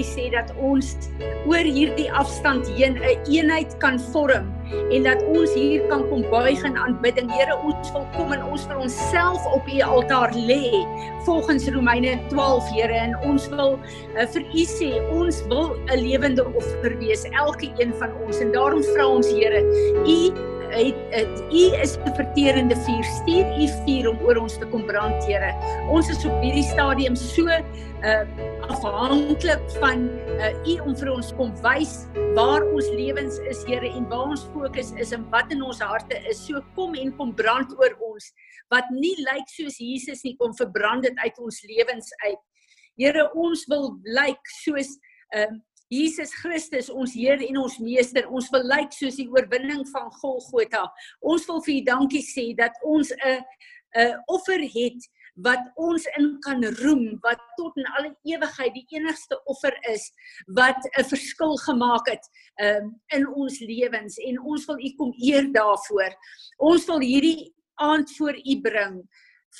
dankie sê dat ons oor hierdie afstand heen 'n een eenheid kan vorm en dat ons hier kan kom buig in aanbidding. Here, ons wil kom en ons wil onsself op u altaar lê volgens Romeine 12, Here, en ons wil uh, vir u sê ons wil 'n lewende offer wees, elke een van ons. En daarom vra ons, Here, u het, het u is 'n verterende vuur. Stuur u vuur om oor ons te kom brand, Here. Ons is op hierdie stadium so uh afhanklik van uh u om vir ons kom wys waar ons lewens is, Here, en waar ons fokus is en wat in ons harte is. So kom en kom brand oor ons wat nie lyk soos Jesus nie, kom verbrand dit uit ons lewens uit. Here, ons wil lyk soos uh, Jesus Christus, ons Heer en ons Meester, ons wil lyk soos die oorwinning van Golgotha. Ons wil vir U dankie sê dat ons 'n 'n offer het wat ons in kan roem, wat tot in alle ewigheid die enigste offer is wat 'n verskil gemaak het um, in ons lewens en ons wil U kom eer daarvoor. Ons wil hierdie aand voor U bring.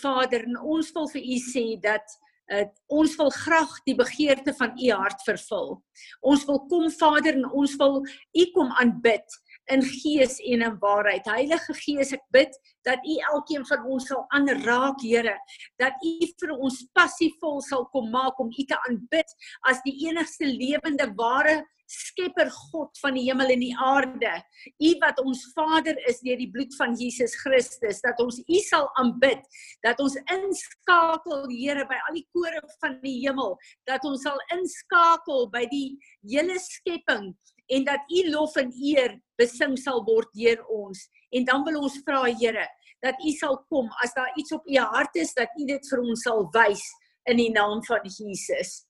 Vader, en ons wil vir U sê dat uh, ons wil graag die begeerte van u hart vervul. Ons wil kom Vader en ons wil u kom aanbid in gees en in waarheid. Heilige Gees, ek bid dat U elkeen van ons sal aanraak, Here, dat U vir ons passievol sal kom maak om U te aanbid as die enigste lewende ware Skepper God van die hemel en die aarde. U wat ons Vader is deur die bloed van Jesus Christus, dat ons U sal aanbid, dat ons inskakel, Here, by al die kore van die hemel, dat ons sal inskakel by die hele skepping en dat U lof en eer besing sal word deur ons. En dan wil ons vra, Here, dat U sal kom as daar iets op U hart is dat U dit vir ons sal wys in die naam van Jesus.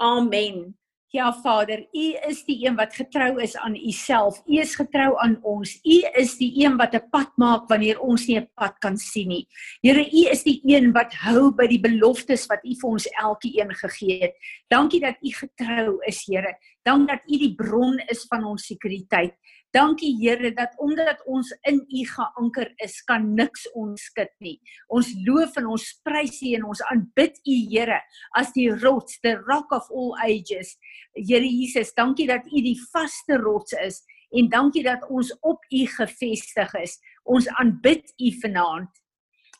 Amen. Ja Vader, U is die een wat getrou is aan U self. U is getrou aan ons. U is die een wat 'n pad maak wanneer ons nie 'n pad kan sien nie. Here, U is die een wat hou by die beloftes wat U vir ons elkeen gegee het. Dankie dat U getrou is, Here. Dankie dat U die bron is van ons sekuriteit. Dankie Here dat omdat ons in U geanker is, kan niks ons skud nie. Ons loof en ons prys U en ons aanbid U Here as die rots, the rock of all ages. Here Jesus, dankie dat U die vaste rots is en dankie dat ons op U gefestig is. Ons aanbid U vanaand.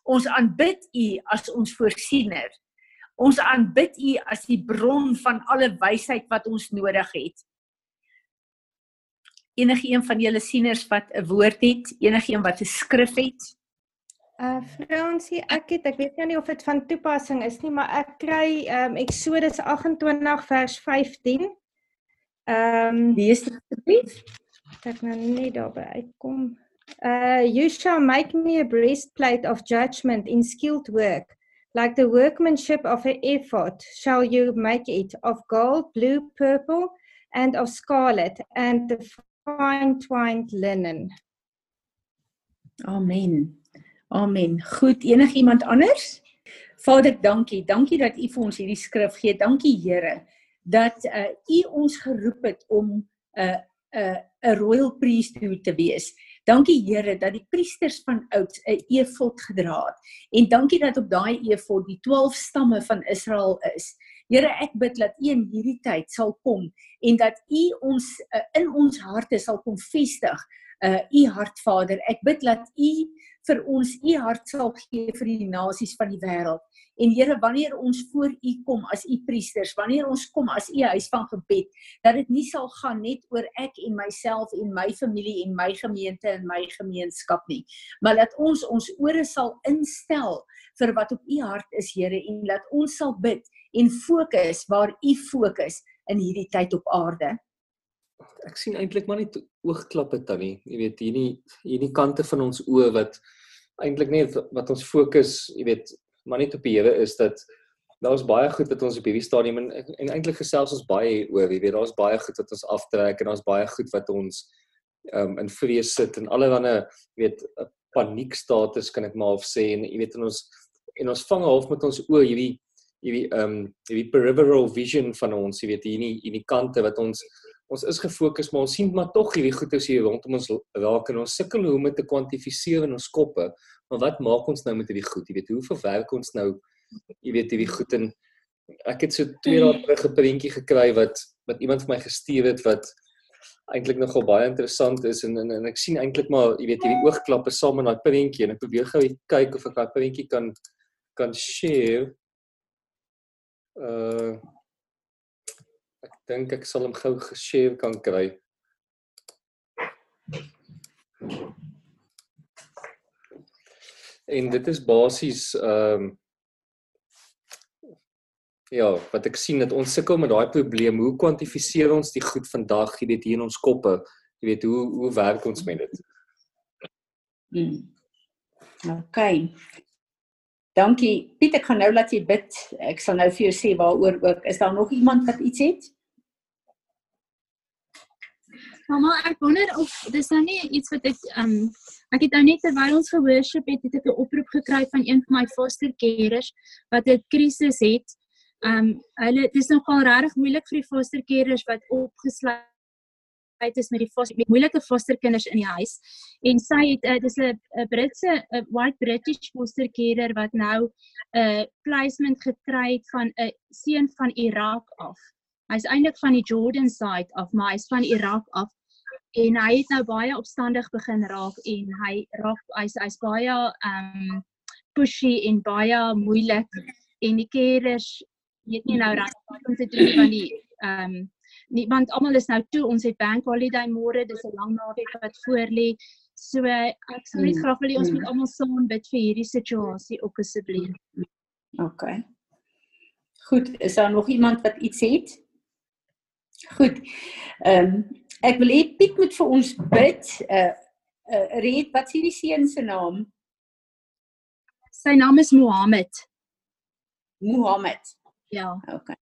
Ons aanbid U as ons voorsiener. Ons aanbid U as die bron van alle wysheid wat ons nodig het enige een van julle sieners wat 'n woord het, enige een wat 'n skrif het? Uh Fransie, ek het ek weet nou nie of dit van toepassing is nie, maar ek kry ehm um, Eksodus 28 vers 15. Ehm um, lees dit asseblief. Ek nou net daarby uitkom. Uh you shall make me a breastplate of judgment in skilled work. Like the workmanship of a ephod shall you make it of gold, blue, purple and of scarlet and the fine twined linen. Amen. Amen. Goed, enigiemand anders? Vader, dankie. Dankie dat U vir ons hierdie skrif gee. Dankie Here dat uh, U ons geroep het om 'n uh, 'n uh, 'n royal priesthood te wees. Dankie Here dat die priesters van oud 'n efod gedra het. En dankie dat op daai efod die 12 stamme van Israel is. Here, ek bid dat U in hierdie tyd sal kom en dat U ons uh, in ons harte sal kom vestig. Uh U hart Vader, ek bid dat U vir ons U hart sal gee vir die nasies van die wêreld. En Here, wanneer ons voor U kom as U priesters, wanneer ons kom as U huis van gebed, dat dit nie sal gaan net oor ek en myself en my familie en my gemeente en my gemeenskap nie, maar dat ons ons ore sal instel vir wat op U hart is, Here, en dat ons sal bid en fokus waar u fokus in hierdie tyd op aarde. Ek sien eintlik maar net oogklappe tannie. Jy weet hierdie hierdie kante van ons oë wat eintlik net wat ons fokus, jy weet, maar net op die Here is dat daar's baie goed wat ons op hierdie stadium en, en eintlik gesels ons baie oor, jy weet, daar's baie goed wat ons aftrek en daar's baie goed wat ons um in vrees sit en allerlei, jy weet, paniekstatus kan ek maar of sê en jy weet en ons en ons vang half met ons oë hierdie hierdie ehm um, hierdie peripheral vision van ons, jy weet hier nie in die kante wat ons ons is gefokus maar ons sien maar tog hierdie goeie hier rondom ons raak en ons sukkel hoe om dit te kwantifiseer in ons koppe. Maar wat maak ons nou met hierdie goed? Jy weet, hoe verwerk ons nou jy weet hierdie goed en ek het so twee dae terug 'n prentjie gekry wat wat iemand vir my gestuur het wat eintlik nogal baie interessant is en en, en ek sien eintlik maar jy weet hierdie oogklappe saam met daai prentjie en ek probeer gou kyk of ek daai prentjie kan kan share. Uh ek dink ek sal hom gou geshare kan kry. En dit is basies ehm um, ja, wat ek sien dat ons sukkel met daai probleem. Hoe kwantifiseer ons die goed vandag, jy weet hier in ons koppe? Jy weet hoe hoe werk ons met dit? Hmm. OK. Dankie. Piet, ek gaan nou laat jy bid. Ek sal nou vir jou sê waaroor ook. Is daar nog iemand wat iets het? Mamma, ek wonder of dis nou nie iets wat ek um ek het nou net terwyl ons geworship het, het ek 'n oproep gekry van een van my foster carers wat 'n krisis het um, hulle dis nogal regtig moeilik vir die fosterkinders wat opgesluit is met die foster met moeilike fosterkinders in die huis. En sy het uh, dis 'n Britse 'n white British fosterkinder wat nou 'n uh, placement gekry het van 'n seun van Irak af. Hy's eintlik van die Jordan side af, maar hy's van Irak af en hy het nou baie opstandig begin raak en hy raak hy's hy's baie um, pushy en baie moeilik en die kinders weet nie nou reg wat om te doen van die um, nie want almal is nou toe ons het bank holiday môre dis 'n lang naweek wat voor lê. So ek sou net mm, graag wil hê ons moet mm. almal saam bid vir hierdie situasie ook asseblief. OK. Goed is daar nog iemand wat iets het? Goed. Ehm um, ek wil hê Piet moet vir ons bid. Uh uh red wat is hierdie seun se naam? Sy naam is Mohammed. Mohammed. Ja. Okay.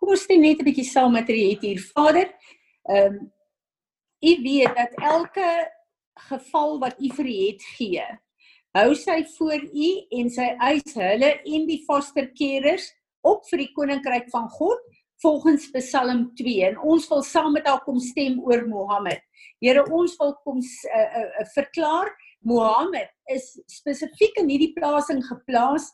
Kom ons stem net 'n bietjie saam met hierdie hier Vader. Ehm um, U weet dat elke geval wat U vir U het gee, hou sy voor U en sy eis hulle en die foster carers op vir die koninkryk van God volgens Psalm 2 en ons wil saam met haar kom stem oor Mohammed. Here ons wil kom uh, uh, uh, verklaar Mohammed is spesifiek in hierdie plasing geplaas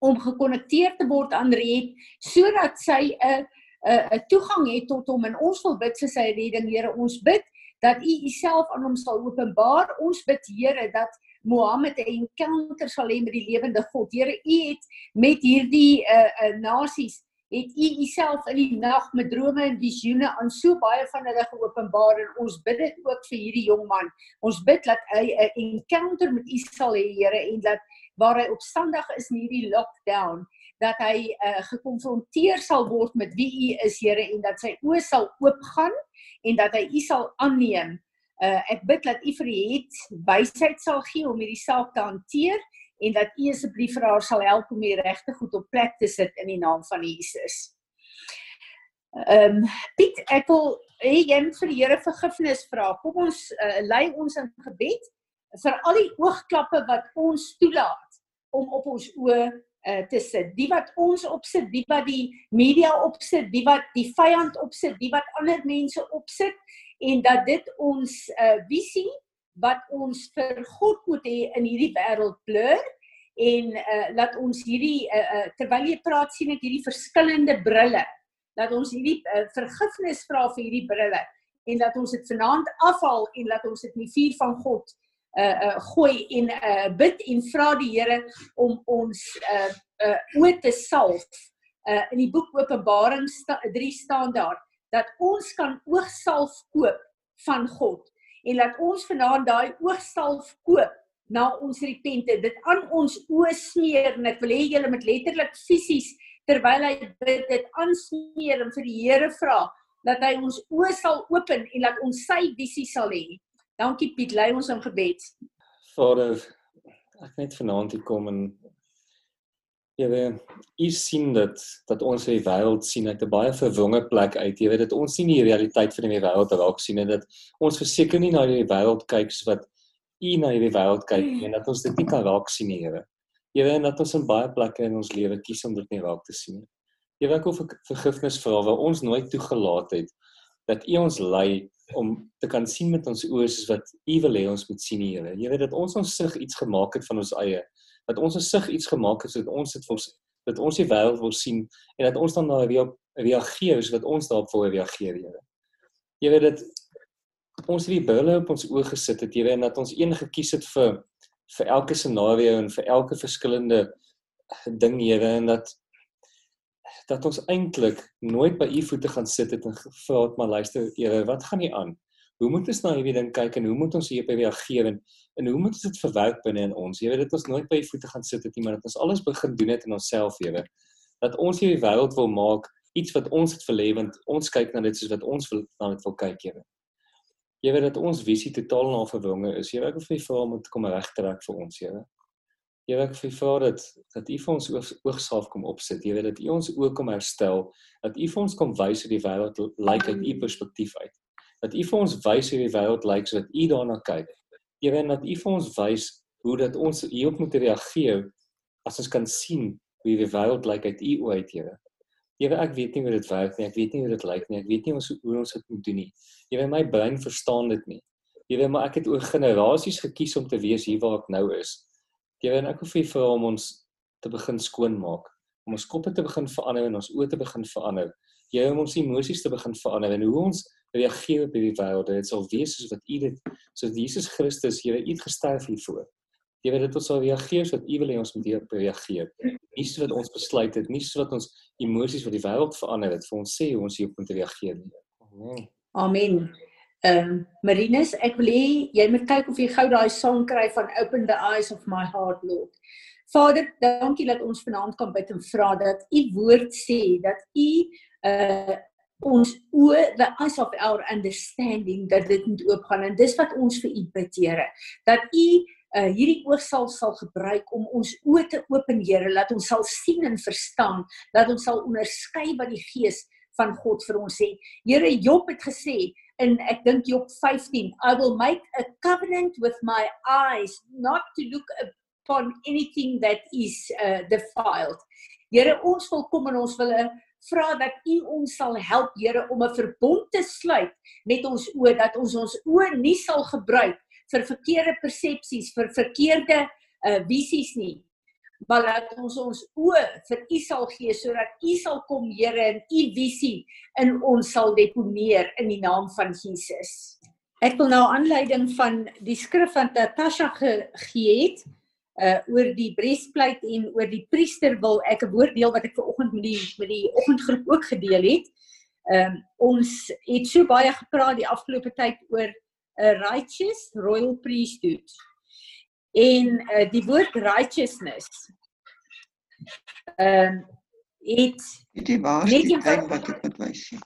om gekonnekteer te word aan Red sodat sy 'n 'n toegang het tot hom. En ons wil bid vir sy redding. Here ons bid dat u uself aan hom sal openbaar. Ons bid Here dat Mohammed 'n encounter sal hê met die lewende God. Here u het met hierdie 'n uh, eh, uh, eh, nasies het u uself in die nag met drome en visioene aan so baie van hulle geopenbaar. En ons bid dit ook vir hierdie jong man. Ons bid dat hy 'n encounter met u sal hê Here en dat waar hy opstandig is in hierdie lockdown dat hy uh, gekonfronteer sal word met wie u is Here en dat sy oë sal oopgaan en dat hy u sal aanneem. Uh, ek bid dat u vir het wysheid sal gee om hierdie saak te hanteer en dat u asseblief vir haar sal help om die regte goed op plek te sit in die naam van Jesus. Ehm um, Piet, ek wil hê jy moet vir die Here vergifnis vra. Kom ons uh, lei ons in gebed vir al die oogklappe wat ons toelaat om op ons oë uh, te sit. Die wat ons opsit, die wat die media opsit, die wat die vyand opsit, die wat ander mense opsit en dat dit ons uh, visie wat ons vir God moet hê in hierdie wêreld blur en uh, laat ons hierdie uh, uh, terwyl jy praat sien ek hierdie verskillende brille dat ons hierdie uh, vergifnis vra vir hierdie brille en dat ons dit vanaand afhaal en laat ons dit in die vuur van God uh uh gooi en uh bid en vra die Here om ons uh uh oë te salf. Uh in die boek Openbaring 3 staan daar dat ons kan oogsalf koop van God en laat ons vanaand daai oogsalf koop na ons repente dit aan ons oë smeer en ek wil hê julle moet letterlik fisies terwyl hy bid dit aansmeer en vir die Here vra dat hy ons oë sal open en laat ons sy visie sal hê Dankie Piet, lei ons in gebed. Vader, ek net vanaand hier kom en Here, U sien dit dat ons die wêreld sien uit 'n baie verwonge plek uit. Jy weet dit ons sien die realiteit van die wêreld raak sien en dit ons verseker nie na die wêreld kyk soos wat U na hierdie wêreld kyk en dat ons dit nie kan raak sien Here. Jy weet dat ons in baie plekke in ons lewe kies om dit nie raak te sien nie. Jy weet ek hoef vergifnis vra waar ons nooit toegelaat het dat U ons lei om te kan sien met ons oë soos wat U wil hê ons moet sien, Here. Weet dat ons ons sig iets gemaak het van ons eie. Dat ons ons sig iets gemaak het sodat ons dit vir dat ons die wêreld wil sien en dat ons dan daar weer reageer soos wat ons daarop wil reageer, Here. Weet dit ons het die brille op ons oë gesit het, Here, en dat ons een gekies het vir vir elke scenario en vir elke verskillende ding, Here, en dat dat ons eintlik nooit by u voete gaan sit het en gevra het maar luister Here, wat gaan nie aan? Hoe moet ons na hierdie ding kyk en hoe moet ons hierop reageer en en hoe moet ons dit verwerk binne in ons? Weet dit ons nooit by u voete gaan sit het nie, maar dat ons alles begin doen het in onsself, Here. Dat ons hierdie wêreld wil maak iets wat ons het verlê want ons kyk na dit soos wat ons wil na dit wil kyk, Here. Jy weet dat ons visie totaal na verwinge is. Jy weet ek wil vir u vra om te kom regtrek vir ons, Here. Weet ek vra dat dat U vir ons oogsaaf kom opsit. Weet dat U ons ook kom herstel, dat U vir ons kom wys hoe die wêreld lyk uit U perspektief uit. Dat U vir ons wys hoe die wêreld lyk sodat U daarna kyk. Jy weet dat U vir ons wys hoe dat ons hierop moet reageer as ons kan sien hoe die wêreld lyk uit U oë uit, Here. Weet ek weet nie hoe dit werk nie. Ek weet nie hoe dit lyk nie. Ek weet nie ons hoe ons dit moet doen nie. Weet my brein verstaan dit nie. Weet maar ek het oor generasies gekies om te wees hier waar ek nou is. Jy weet ek hoef nie vir hom ons te begin skoonmaak om ons koppe te begin verander en ons oë te begin verander. Jy om ons emosies te begin verander en hoe ons reageer op hierdie wêreld. Dit sal wees soos wat U dit soos Jesus Christus, jy het gesterf hiervoor. Jy weet dit ons sal reageer soos U wil hê ons moet hierop reageer. Nie soos wat ons besluit het, nie soos wat ons emosies wat die wêreld verander het vir ons sê hoe ons hierop moet reageer nie. Amen. Amen. Ehm um, Marinus, ek wil hê jy moet kyk of jy gou daai song kry van Open the Eyes of My Heart Lord. Vader, dankie dat ons vanaand kan bid en vra dat u woord sê dat u uh ons oë the eyes of our understanding dat dit moet oopgaan en dis wat ons vir u bid Here dat u uh hierdie oog sal sal gebruik om ons oë te open Here laat ons sal sien en verstaan dat ons sal onderskei wat die gees van God vir ons sê Here Job het gesê in ek dink Job 15 I will make a covenant with my eyes not to look upon anything that is uh, defiled. Here ons wil kom en ons wil uh, vra dat U ons sal help Here om 'n verbond te sluit met ons oë dat ons ons oë nie sal gebruik vir verkeerde persepsies, vir verkeerde uh, visies nie, maar dat ons ons oë vir U sal gee sodat U sal kom Here en U visie in ons sal deponeer in die naam van Jesus. Ek wil nou aanleiding van die skrif van Natasha gegee het uh oor die breastplate en oor die priester wil ek 'n woord deel wat ek ver oggend met die met die oggendgroep ook gedeel het. Ehm um, ons het so baie gepraat die afgelope tyd oor 'n righteous royal priesthood en uh, die woord righteousness ehm uh, het dit waar is die tyd wat ek moet wys sien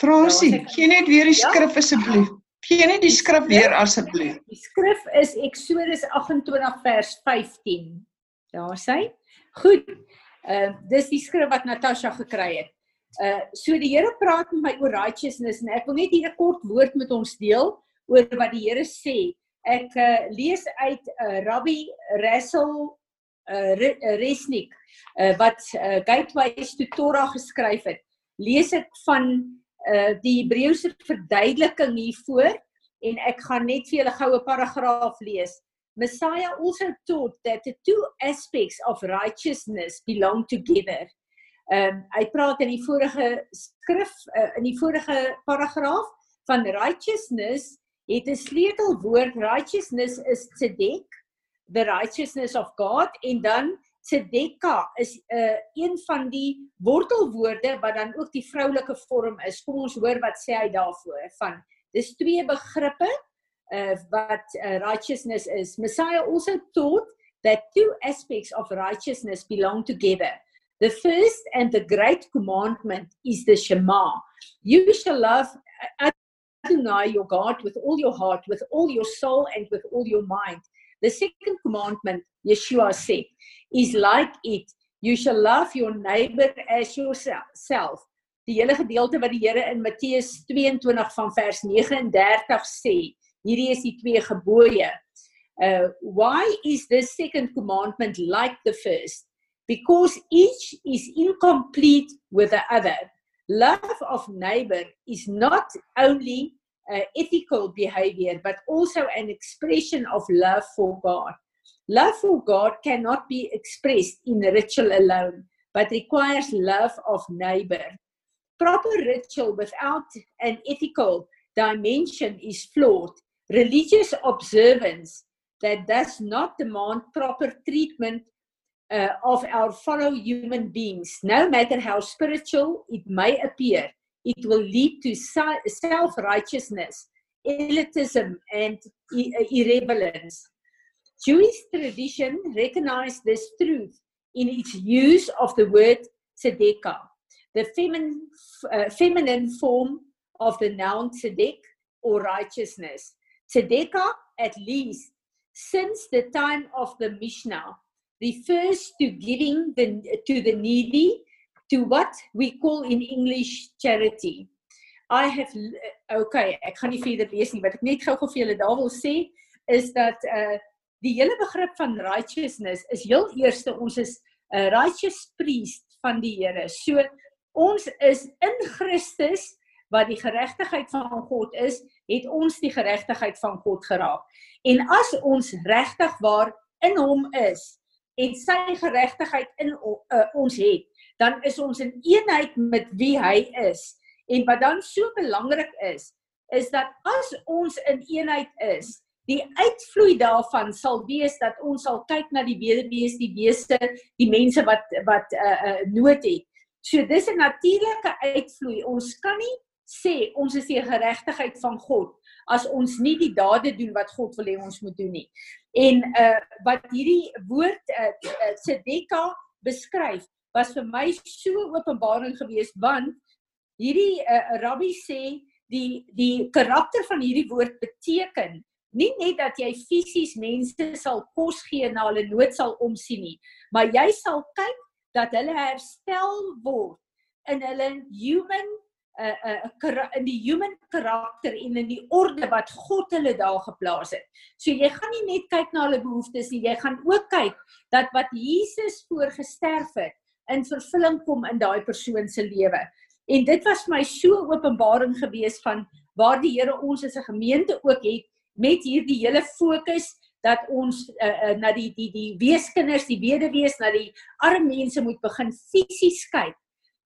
Fransie ja, gee net weer die ja? skrif asseblief. Gee net die skrif weer asseblief. die skrif is Eksodus 28 vers 15 daar sê goed ehm uh, dis die skrif wat Natasha gekry het. Uh so die Here praat met my oor righteousness en ek wil net hier 'n kort woord met ons deel oor wat die Here sê ek uh, lees uit uh, Rabbi Russell uh, Resnick uh, wat uh, Gateways to Torah geskryf het. Lees ek van uh, die Hebreëse verduideliking hiervoor en ek gaan net vir julle goue paragraaf lees. Messiah also taught that the two aspects of righteousness belong together. Ehm um, hy praat in die vorige skrif uh, in die vorige paragraaf van righteousness het 'n sleutelwoord righteousness is tzedek the righteousness of God en dan tzedeka is 'n uh, een van die wortelwoorde wat dan ook die vroulike vorm is. Kom ons hoor wat sê hy daarvoor van dis twee begrippe uh, wat uh, righteousness is. Messiah also taught that two aspects of righteousness belong together. The first and the great commandment is the shema. You shall love Adonai your God with all your heart, with all your soul, and with all your mind. The second commandment, Yeshua said, is like it. You shall love your neighbor as yourself. Die hele gedeelte wat die Here in Matteus 22 van vers 39 sê, hierdie is die twee gebooie. Uh why is this second commandment like the first? Because each is incomplete with the other love of neighbor is not only uh, ethical behavior but also an expression of love for God. Love for God cannot be expressed in ritual alone, but requires love of neighbor. Proper ritual without an ethical dimension is flawed. Religious observance that does not demand proper treatment uh, of our fellow human beings, no matter how spiritual it may appear, it will lead to self righteousness, elitism, and irreverence. Jewish tradition recognized this truth in its use of the word tzedekah, the feminine, uh, feminine form of the noun tzedek or righteousness. Tzedekah, at least since the time of the Mishnah, refers to giving the, to the needy to what we call in English charity. I have okay, ek gaan nie verder lees nie, wat ek net gou-gou vir julle daar wil sê is dat uh die hele begrip van righteousness is heel eerste ons is 'n uh, righteous priest van die Here. So ons is in Christus wat die geregtigheid van God is, het ons die geregtigheid van God geraak. En as ons regtig waar in hom is en sy geregtigheid in uh, ons het, dan is ons in eenheid met wie hy is. En wat dan so belangrik is, is dat as ons in eenheid is, die uitvloei daarvan sal wees dat ons sal kyk na die weduwees, die beeste, die mense wat wat 'n uh, uh, nood het. So dis 'n natuurlike uitvloei. Ons kan nie sê ons is die geregtigheid van God as ons nie die dade doen wat God wil hê ons moet doen nie. En uh wat hierdie woord uh, uh Sedeka beskryf was vir my so openbaring geweest want hierdie uh, rabbi sê die die karakter van hierdie woord beteken nie net dat jy fisies mense sal kos gee na hulle nood sal omsien nie maar jy sal kyk dat hulle herstel word in hulle human uh, uh, in die human karakter en in die orde wat God hulle daar geplaas het. So jy gaan nie net kyk na hulle behoeftes nie, jy gaan ook kyk dat wat Jesus voorgesterf het in vervulling kom in daai persoon se lewe. En dit was my so openbaring gewees van waar die Here ons as 'n gemeente ook het met hierdie hele fokus dat ons uh, uh, na die die die weeskinders, die weduwees, na die arme mense moet begin fisies kyk.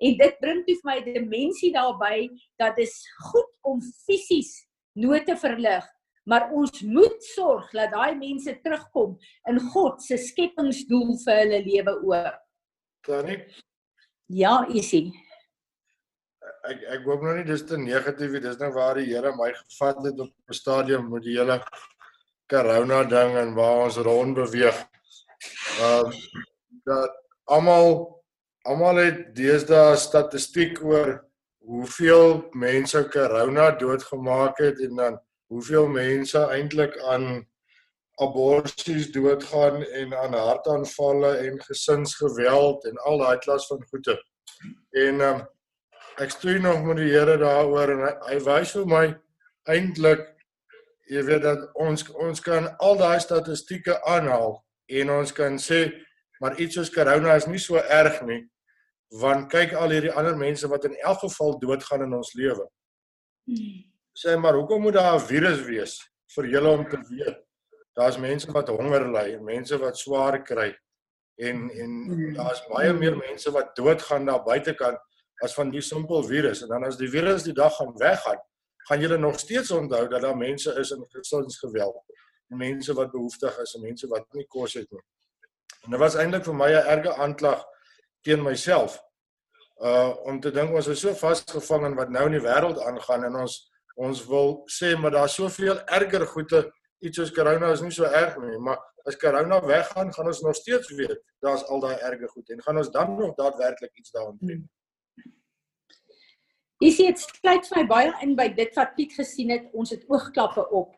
En dit bring toe vir my 'n dimensie daarbey dat dit goed om fisies nood te verlig, maar ons moet sorg dat daai mense terugkom in God se skepingsdoel vir hulle lewe ook. Tannie. Ja, isie. Ek ek hoop nou nie dis te negatief nie. Dis nou waar die Here my gevat het op 'n stadium met die hele corona ding en waar ons rond beweeg. Ehm um, dat almal almal het deesdae statistiek oor hoeveel mense corona doodgemaak het en dan hoeveel mense eintlik aan aborsies doodgaan en aan hartaanvalle en gesinsgeweld en al daai klas van goede. En um, ek stoei nog met die Here daaroor en hy, hy wys vir my eintlik jy weet dat ons ons kan al daai statistieke aanhaal en ons kan sê maar iets soos corona is nie so erg nie want kyk al hierdie ander mense wat in elk geval doodgaan in ons lewe. Hmm. Sê maar hoekom moet daar 'n virus wees vir julle om te weet daar's mense wat honger ly, mense wat swaar kry en en hmm. daar's baie meer mense wat doodgaan daar buitekant as van die simpel virus en dan as die virus die dag gaan weggaan, gaan julle nog steeds onthou dat daar mense is in gesinsgeweld, mense wat behoeftig is, mense wat nie kos het nie. En dit was eintlik vir my 'n erge aanklag teen myself. Uh om te dink ons is so vasgevang in wat nou in die wêreld aangaan en ons ons wil sê maar daar's soveel erger goede iets soos corona is nie so erg nie, maar as corona weggaan, gaan ons nog steeds weet daar's al daai erge goed en gaan ons dan nog daadwerklik iets daaroor doen. Jy sien dit sluit vir my baie in by dit wat Piet gesien het, ons het oogklappe op.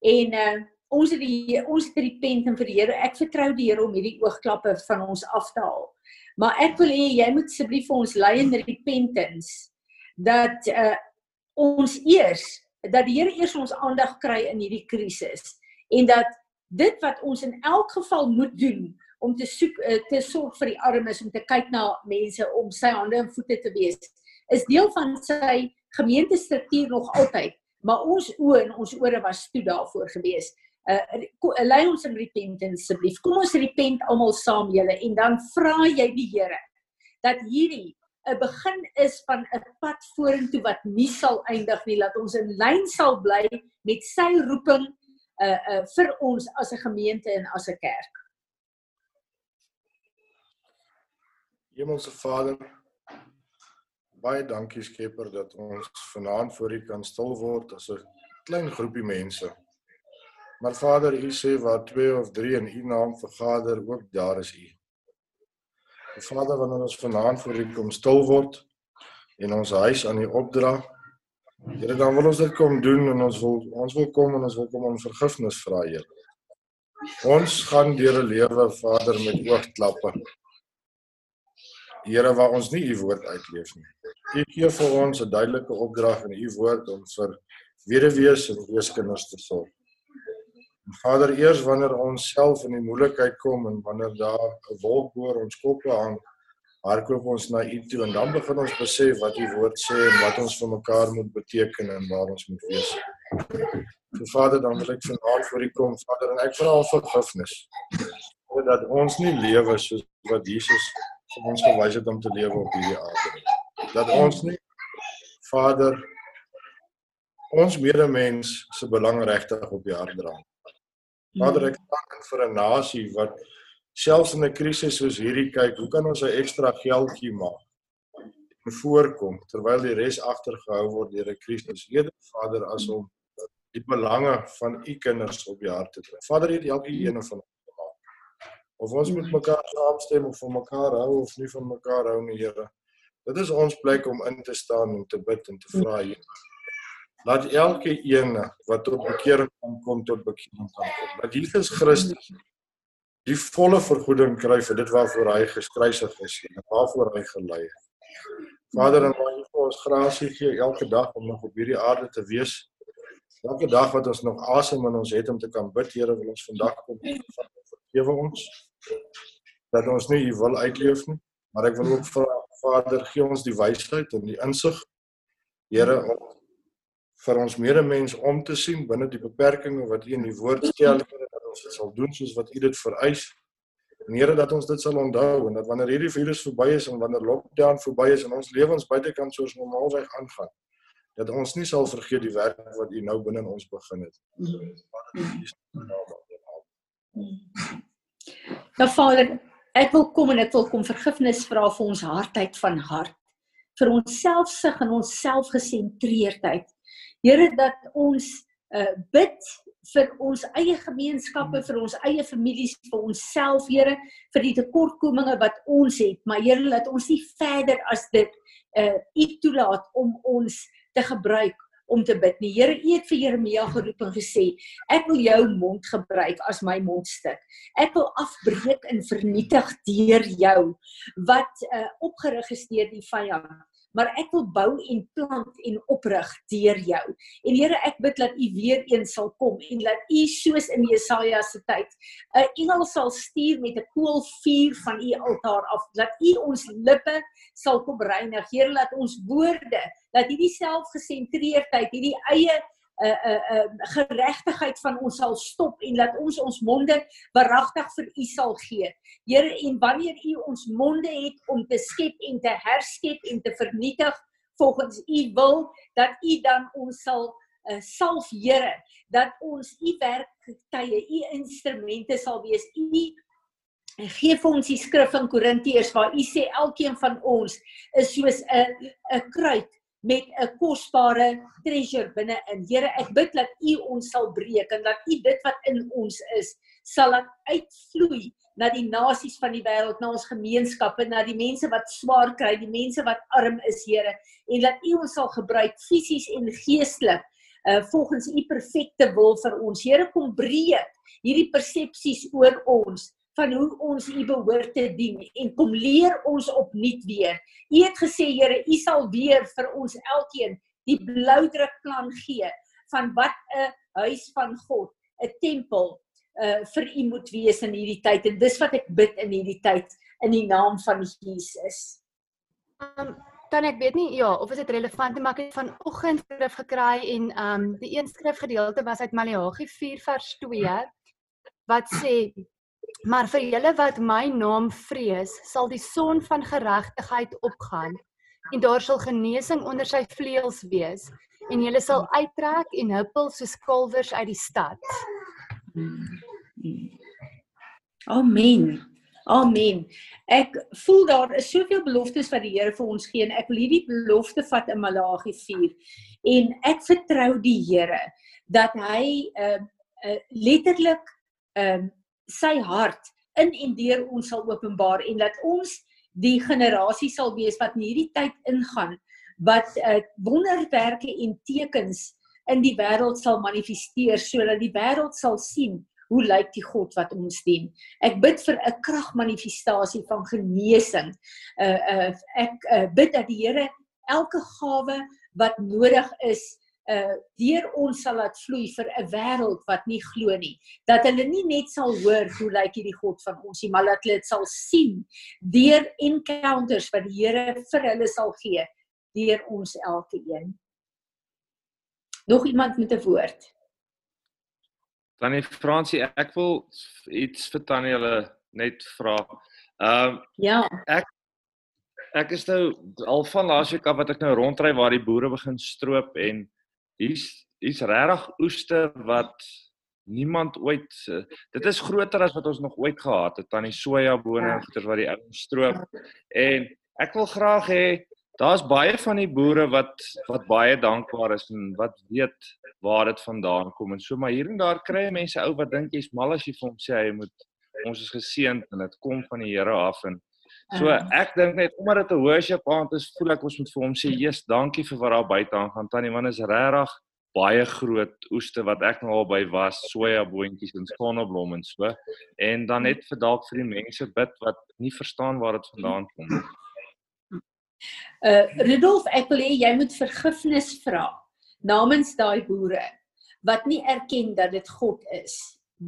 En uh ons het die ons het repent en vir die Here, ek vertrou die Here om hierdie oogklappe van ons af te haal. Maar ek wil hê jy moet asseblief vir ons lei in repentance dat uh ons eers dat die Here eers ons aandag kry in hierdie krisis en dat dit wat ons in elk geval moet doen om te soek eh, te sorg vir die armes om te kyk na mense om sy hande en voete te wees is deel van sy gemeentestruktuur nog altyd. Maar ons oë en ons ore was toe daarvoor gewees uh lei ons in repentance asseblief. Kom ons repent almal saam julle en dan vra jy die Here dat hierdie 'n begin is van 'n pad vorentoe wat nie sal eindig nie. Laat ons in lyn sal bly met sy roeping uh uh vir ons as 'n gemeente en as 'n kerk. Hemelse Vader, baie dankie Skepper dat ons vanaand voor U kan stil word as 'n klein groepie mense. Maar Vader, U sê waar twee of drie in U naam vergader, ook daar is U. Vader, wanneer ons vanaand voor U kom stil word en ons huis aan U opdra, Here, dan wil ons dit kom doen en ons wil ons wil kom en ons wil kom om vergifnis vra, Here. Ons gaan deur 'n lewe, Vader, met oogklappe. Here, waar ons nie U woord uitleef nie. U gee vir ons 'n duidelike opdrag in U woord om vir weduwees en weeskinders te sorg. Vader, eers wanneer ons self in die moeilikheid kom en wanneer daar 'n wolk oor ons koppe hang, hardloop ons na U toe en dan begin ons besef wat U woord sê en wat ons vir mekaar moet beteken en waar ons moet wees. So Vader, dan wil ek vanaand voor U kom, Vader, en ek vra vergifnis. Dat ons nie lewe soos wat Jesus vir ons gewys het om te lewe op hierdie aarde nie. Dat ons nie Vader ons medemens se belang regtig op die hart dra. Vader, ek dank vir 'n nasie wat selfs in 'n krisis soos hierdie kyk, hoe kan ons 'n ekstra geldjie maak? En voorkom terwyl die res agtergehou word deur 'n krisis. Eerder Vader as om die belange van u kinders op die hart te dra. Vader, het elke een van ons gemaak. Of ons moet mekaar saamstem of van mekaar hou of nie van mekaar hou nie, Here. Dit is ons plek om in te staan en te bid en te vra, Here. Laat elke een wat tot bekering kan kom tot bekering kan kom. Dat Jesus Christus die volle vergoeding kry vir dit waarvoor hy gekruisig is en waarvoor hy gelei het. Vader, en mag U vir ons grasie gee elke dag om nog op hierdie aarde te wees. Elke dag wat ons nog asem in ons het om te kan bid, Here, wil ons vandag kom vergewe ons dat ons nie U wil uitleef nie, maar ek wil ook vra Vader, gee ons die wysheid en die insig, Here, om vir ons medemens om te sien binne die beperkings wat U in die woord stel dat ons dit sal doen soos wat U dit vereis. En Here dat ons dit sal onthou en dat wanneer hierdie virus verby is en wanneer lockdown verby is en ons lewens buitekant soos normaalweg aangaan, dat ons nie sal vergeet die werk wat U nou binne ons begin het. Nou Vader, ek wil kom en ek wil kom vergifnis vra vir ons hartheid van hart vir ons selfsug en ons selfgesentreerdheid Here dat ons uh bid vir ons eie gemeenskappe, vir ons eie families, vir onsself, Here, vir die tekortkominge wat ons het, maar Here laat ons nie verder as dit uh U toelaat om ons te gebruik om te bid nie. Here, U het vir Jeremia geroep en gesê, ek wil jou mond gebruik as my mondstuk. Ek wil afbreek en vernietig deur jou wat uh opgerig is deur die vyand maar ek wil bou en plant en oprig deur jou. En Here, ek bid dat U weer eens sal kom en dat U soos in Jesaja se tyd 'n engel sal stuur met 'n koolvuur van U altaar af, dat U ons lippe sal kom reinig. Here, laat ons woorde, dat hierdie selfgesentreerdheid, hierdie eie uh, uh, geregtigheid van ons sal stop en laat ons ons monde waaragtig vir U sal gee. Here, en wanneer U ons monde het om te skep en te herskep en te vernietig volgens U wil, dat U dan ons sal uh, salf, Here, dat ons U werktuie, U instrumente sal wees. U En gee vir ons die skrif in Korintiërs waar u sê elkeen van ons is soos 'n 'n kruit met 'n kosbare treasure binne in. Here, ek bid dat U ons sal breek en dat U dit wat in ons is, sal laat uitvloei na die nasies van die wêreld, na ons gemeenskappe, na die mense wat swaar kry, die mense wat arm is, Here, en dat U ons sal gebruik fisies en geestelik uh volgens U perfekte wil vir ons. Here, kom breek hierdie persepsies oor ons van hoe ons U behoort te dien en kom leer ons opnuut weer. U het gesê Here, U sal weer vir ons elkeen die bloudrukplan gee van wat 'n huis van God, 'n tempel uh vir U moet wees in hierdie tyd en dis wat ek bid in hierdie tyd in die naam van Jesus. Um dan ek weet nie ja, of is dit relevant maar ek het vanoggend skrif gekry en ehm um, die een skrifgedeelte was uit Maleagi 4 vers 2 wat sê maar vir julle wat my naam vrees, sal die son van geregtigheid opgaan en daar sal genesing onder sy vleuels wees en julle sal uittrek en huppel soos kalwers uit die stad. Amen. Amen. Ek voel daar is soveel beloftes wat die Here vir ons gee en ek wil hierdie belofte vat in Malagi 4 en ek vertrou die Here dat hy uh, uh letterlik um uh, sy hart in en deur ons sal openbaar en dat ons die generasie sal wees wat in hierdie tyd ingaan wat uh, wonderwerke en tekens in die wêreld sal manifesteer sodat die wêreld sal sien hoe lyk die God wat ons dien. Ek bid vir 'n kragmanifestasie van genesing. Uh uh ek uh, bid dat die Here elke gawe wat nodig is uh deur ons sal laat vloei vir 'n wêreld wat nie glo nie. Dat hulle nie net sal hoor hoe lyk hierdie God van ons nie, maar dat hulle dit sal sien deur encounters wat die Here vir hulle sal gee deur ons elke een. Nog iemand met 'n woord? Tannie Fransie, ek wil iets vir Tannie hulle net vra. Ehm um, Ja. Ek ek is nou al van laasweek af wat ek nou rondry waar die boere begin stroop en hier's hier's regtig oeste wat niemand ooit dit is groter as wat ons nog ooit gehad het tannie soja bone ja. wat die ouens stroop en ek wil graag hê daar's baie van die boere wat wat baie dankbaar is en wat weet waar dit vandaan kom en so maar hier en daar kry mense ou wat dink jy's mal as jy vir hom sê hy moet ons is geseënd en dit kom van die Here af en so ek dink net omdat dit 'n worship aand is voel ek ons moet vir hom sê Jesus dankie vir wat daar buite aangaan. Tannie man is regtig baie groot oeste wat ek nou al by was soja boontjies en sonneblom en so. En dan net vir dalk vir die mense bid wat nie verstaan waar dit vandaan kom nie. Uh Rudolf, ek wil hê jy moet vergifnis vra namens daai boere wat nie erken dat dit God is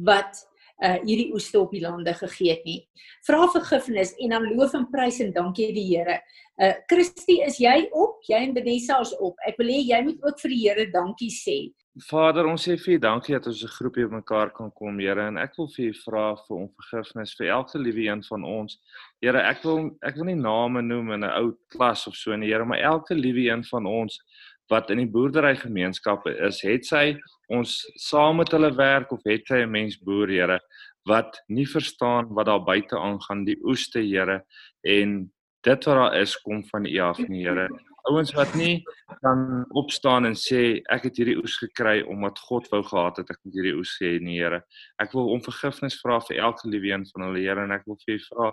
wat uh hierdie oeste op die lande gegee het nie. Vra vergifnis en dan loof en prys en dankie die Here. Uh Christie, is jy op? Jy en Vanessa is op. Ek wil hê jy moet ook vir die Here dankie sê Vader, ons sê vir U dankie dat ons 'n groepie op mekaar kan kom, Here, en ek wil vir U vra vir om vergifnis vir elke liewe een van ons. Here, ek wil ek wil nie name noem in 'n ou klas of so nie, Here, maar elke liewe een van ons wat in die boerdery gemeenskappe is, het sy ons saam met hulle werk of het sy 'n mens boer, Here, wat nie verstaan wat daar buite aangaan, die oeste, Here, en dit wat daar is kom van U af, nie, Here ouens wat nie kan opstaan en sê ek het hierdie oes gekry omdat God wou gehad het ek moet hierdie oes hê nee Here. Ek wil om vergifnis vra vir elke liewe een van hulle Here en ek wil vir u vra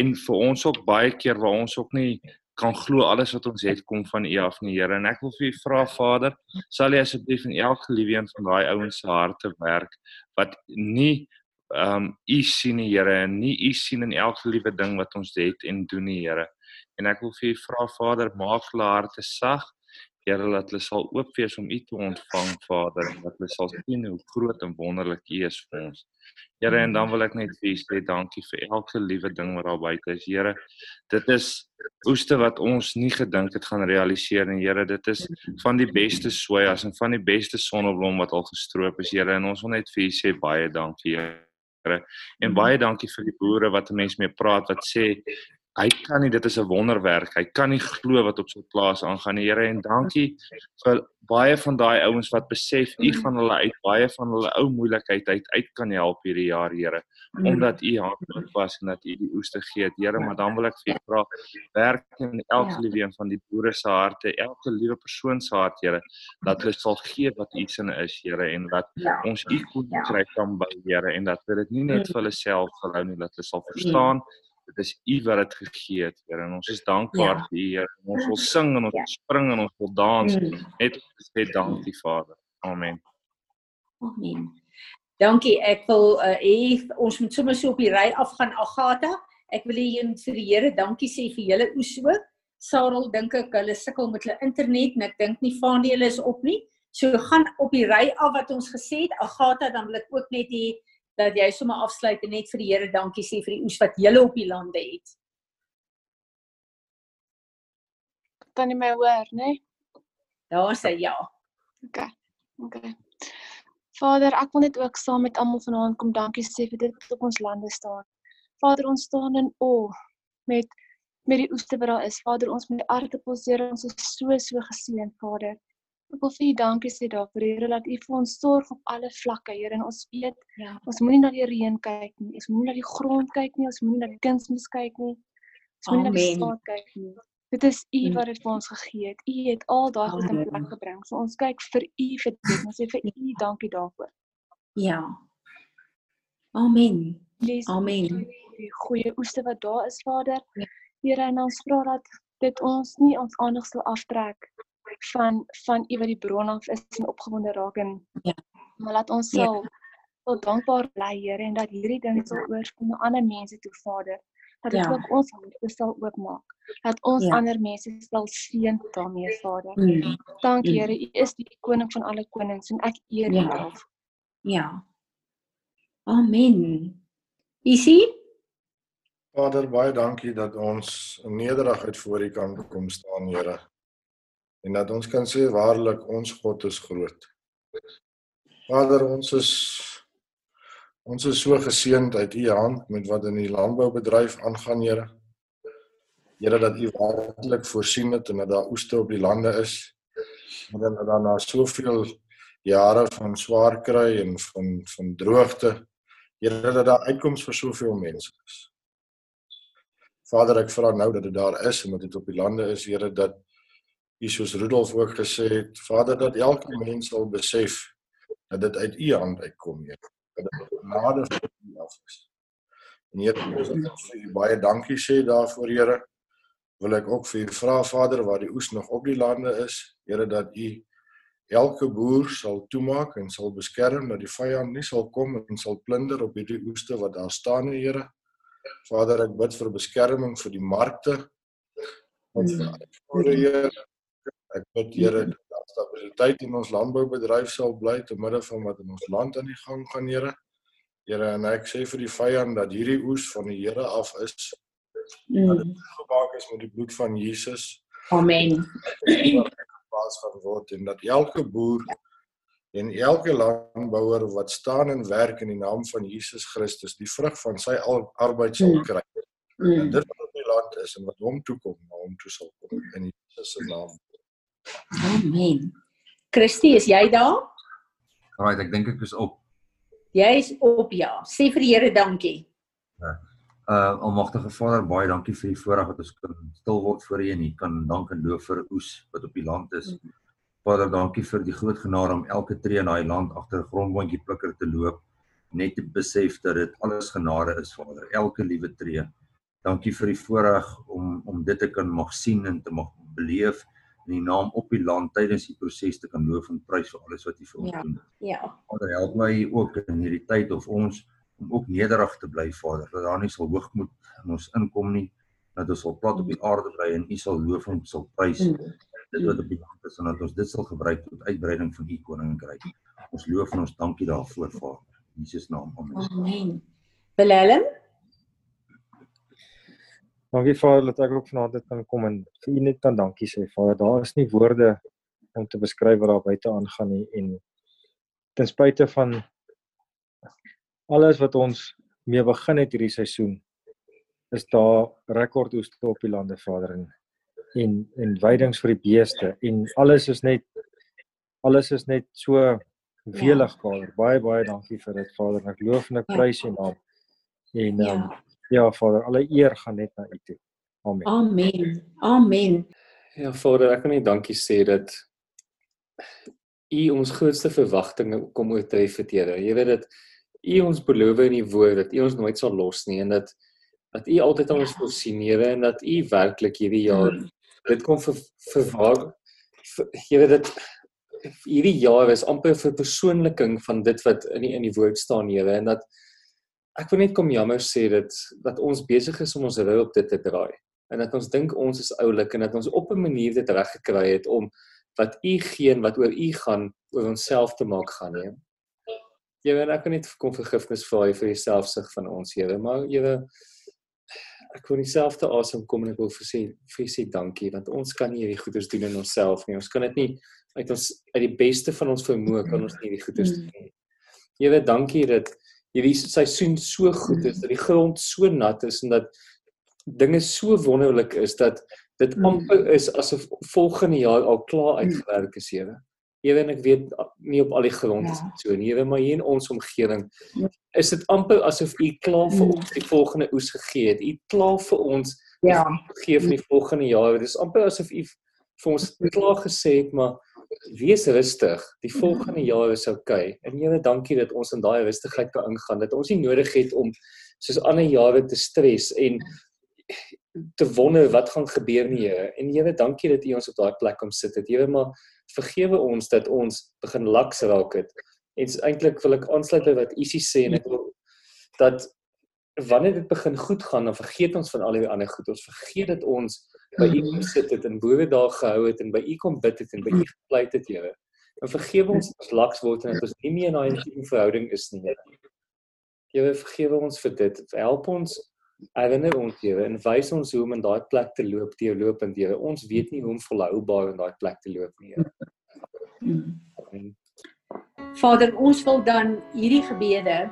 en vir ons ook baie keer waar ons ook nie kan glo alles wat ons het kom van U af nie Here. En ek wil vir u vra Vader sal U asseblief in elke liewe een van daai ouens se harte werk wat nie ehm um, u sien die Here en nie u sien in elke liewe ding wat ons het en doen die Here. En ek wil vir u vra Vader maak hulle harte sag Here dat hulle sal oop wees om u te ontvang Vader en dat hulle sal sien hoe groot en wonderlik u is vir ons. Here en dan wil ek net vir u sê dankie vir elke liewe ding wat daar buite is. Here dit is oeste wat ons nie gedink het gaan realiseer en Here dit is van die beste sojas en van die beste sonneblom wat al gestroop is Here en ons wil net vir u sê baie dankie Here. En baie dankie vir die boere wat 'n mens mee praat wat sê hy kan nie dit is 'n wonderwerk. Hy kan nie glo wat op sy plaas aangaan. Here en dankie vir baie van daai ouens wat besef u gaan hulle uit baie van hulle ou moeilikheid uit uit kan help hierdie jaar, Here, omdat u hand was en dat u die oeste gee, Here, maar dan wil ek vir u vra werk in elke liewe een van die boere se harte, elke liewe persoon se hart, Here, dat hulle sal gee wat u sin is, Here, en dat ons u kon kry kan by Here en dat dit nie net vir hulle self gehou nie, dat hulle sal verstaan dit is U wat dit gegee het, Here, en ons is dankbaar ja. vir U, Here. Ons wil sing en ons ja. wil spring en ons wil dans mm. net sê dankie, Vader. Amen. Amen. Dankie. Ek wil uh, hê ons moet sommer so op die ry afgaan, Agatha. Ek wil hê jy moet vir die Here dankie sê vir julle oes ook. Sarel dink ek hulle sukkel met hulle internet en ek dink nie Fanie is op nie. So gaan op die ry af wat ons gesê het. Agatha, dan wil ek ook net hê dat jy sommer afsluit en net vir die Here dankie sê vir die oes wat julle op die lande het. tannie my hoor, né? Nee? Daar sê ja. OK. OK. Vader, ek wil net ook saam met almal vanaand kom dankie sê vir dit wat op ons lande staan. Vader, ons staan in o met met die oeste wat daar is. Vader, ons met die aardappels, Here, ons is so so geseën, Vader. Ek wil vir U dankie sê daarvoor, Here, dat U vir ons sorg op alle vlakke, Here. En ons weet, ja. ons moenie na die reën kyk nie. Ons moenie na die grond kyk nie. Ons moenie na die kunsmis kyk nie. Ons moenie na die staat kyk nie. Dit is U Mm. wat dit vir ons gegee het. U het al daai goed in plek gebring. So ons kyk vir U vir dit. Ons sê vir U dankie daarvoor. Ja. Amen. Lees Amen. die goeie oeste wat daar is, Vader. Ja. Here, en ons vra dat dit ons nie ons aandag sal aftrek van van U wat die bron af is en opgewonde raak en Ja. maar laat ons Ja. sal sal dankbaar bly, Here, en dat hierdie ding sal oorspoel na ander mense toe, Vader. Dat dit Ja. ook ons harte sal oopmaak. Dat ons Ja. ander mense sal seën daarmee, Vader. Mm. Dankie, Mm. Here. U is die koning van alle konings en ek eer U Ja. daarvoor. Ja. Amen. Isie? Vader, baie dankie dat ons in nederigheid voor U kan kom staan, Here. En dat ons kan sê waarlik ons God is groot. Vader, ons is ons is so geseënd uit U hand met wat in die landboubedryf aangaan, Here. Here dat U werklik voorsien het en dat daar oeste op die lande is. En dat daar na soveel jare van swaar kry en van van droogte, Here dat daar uitkoms vir soveel mense is. Vader, ek vra nou dat dit daar is en dat dit op die lande is, Here, dat U soos Rudolf ook gesê het, Vader, dat elke mens sal besef dat dit uit U hand uitkom, Here. Dat dit genade van U af is. En Here, ons wil vir U baie dankie sê daarvoor, Here. Wil ek ook vir U vra, Vader, waar die oes nog op die lande is, Here, dat U elke boer sal toemaak en sal beskerm dat die vyand nie sal kom en sal plunder op hierdie oeste wat daar staan, Here. Vader, ek bid vir beskerming vir die markte. Wat vir uitvoere, Here. Ek bid Here dat daar stabiliteit in ons landboubedryf sal bly te midde van wat in ons land aan die gang gaan, Here. Here, en ek sê vir die vyand dat hierdie oes van die Here af is, dat dit Mm. gemaak is met die bloed van Jesus. Amen. Plaas gaan word en dat elke boer en elke landbouer wat staan en werk in die naam van Jesus Christus die vrug van sy al- arbeid sal Mm. kry. Mm. En dit wat op die land is en wat hom toe kom, na hom toe sal kom in Jesus se naam. Amen. Christie, is jy daar? Right, ek dink ek is op. Jy's op ja. Sê vir die Here dankie. Uh Almagtige Vader, baie dankie vir die voorreg dat ons kan stil word voor U en U kan dank en loof vir oes wat op die land is. Vader, dankie vir die groot genade om elke tree in daai land agter 'n grondboontjie plikker te loop, net te besef dat dit alles genade is, Vader, elke liewe tree. Dankie vir die voorreg om om dit te kan mag sien en te mag beleef in die naam op die land tydens die proses te kan loof en prys vir alles wat U vir ons Ja. doen. Ja. Vader, help my ook in hierdie tyd of ons om ook nederig te bly, Vader, dat daar nie sal hoogmoed in ons inkom nie, dat ons sal plat op die aarde bly en U sal loof en sal prys Mm. dit wat op die land is en dat ons dit sal gebruik tot uitbreiding van U koninkryk. Ons loof en ons dankie daarvoor, Vader. In Jesus naam. Amen. Amen. Willem? Dankie Vader dat ek ook vanaand dit kan kom en vir U net kan dankie sê. Vader, daar is nie woorde om te beskryf wat daar buite aangaan nie en ten spyte van alles wat ons mee begin het hierdie seisoen is daar rekordoeste op die lande Vader en en en veidings vir die beeste en alles is net alles is net so welig Vader. Baie baie dankie vir dit Vader. Ek loof en ek Ja. prys U naam. En ehm um, Ja. Ja Vader, alle eer gaan net na U toe. Amen. Amen. Amen. Ja Vader, ek kan net dankie sê dat U ons grootste verwagtinge kom oortref het, Here. Jy weet dat U ons beloof in U woord dat U ons nooit sal los nie en dat dat U altyd aan ons voorsien, Here, en dat U werklik hierdie jaar dit kom vir verwaar vir- jy weet dit hierdie jaar is amper 'n verpersoonliking van dit wat in die in die woord staan, Here, en dat ek wil net kom jammer sê dat dat ons besig is om ons rou op dit te draai en dat ons dink ons is oulik en dat ons op 'n manier dit reg gekry het om wat u gee en wat oor u gaan oor onsself te maak gaan nie. Weet ek kan net kom vergifnis vra vir die selfsug van ons Here, maar Here ek wil dieselfde asem kom en ek wil vir sê vir sê dankie want ons kan nie hierdie goeders doen in onsself nie. Ons kan dit nie uit ons uit die beste van ons vermoë kan ons nie hierdie goeders doen nie. Here, dankie dat hierdie seisoen so goed is, dat die grond so nat is en dat dinge so wonderlik is dat dit amper is asof volgende jaar al klaar uitgewerk is, Here. Here en ek weet nie op al die grond is ja. so nie, Here, maar hier in ons omgewing ja. is dit amper asof U klaar vir ons die volgende oes gegee het. U klaar vir ons ja gee vir die volgende jaar. Dit is amper asof U vir ons klaar gesê het, maar wees rustig. Die volgende jaar is oukei. Okay. En Here, dankie dat ons in daai rustigheid kan ingaan. Dat ons nie nodig het om soos ander jare te stres en te wonder wat gaan gebeur nie, Here. En Here, dankie dat U ons op daai plek kom sit het. Here, maar vergewe ons dat ons begin laks raak het. En eintlik wil ek aansluit by wat Isie sê en ek wil dat wanneer dit begin goed gaan, dan vergeet ons van al die ander goed. Ons vergeet dat ons by U kom sit het en bowe daar gehou het en by U kom bid het en by U gepleit het, Here. En vergewe ons as laks word en dat ons nie meer in daai intieme verhouding is nie. Here, vergewe ons vir dit. Help ons herinner ons Here en wys ons hoe om in daai plek te loop, te loop en Here. Ons weet nie hoe om volhoubaar in daai plek te loop nie. Amen. Vader, ons wil dan hierdie gebede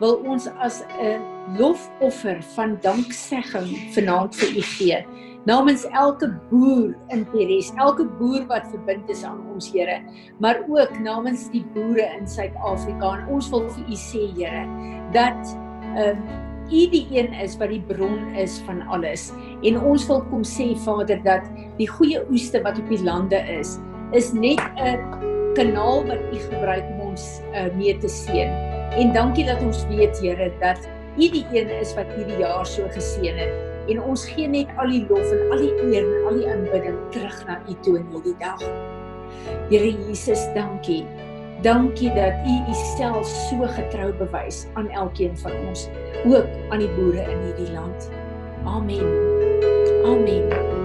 wil ons as 'n lofoffer van danksegging vanaand vir U gee. Namens elke boer in Peres, elke boer wat verbind is aan ons Here, maar ook namens die boere in Suid-Afrika en ons wil vir U sê Here dat ehm um, U die een is wat die bron is van alles. En ons wil kom sê Vader dat die goeie oeste wat op die lande is, is net 'n kanaal wat U gebruik om ons uh, mee te seën. En dankie dat ons weet Here dat U die een is wat hierdie jaar so geseën het. En ons gee net al die lof en al die eer en al die aanbidding terug na U toe in hierdie dag. Here Jesus, dankie. Dankie dat U Uself so getrou bewys aan elkeen van ons, ook aan die boere in hierdie land. Amen. Amen.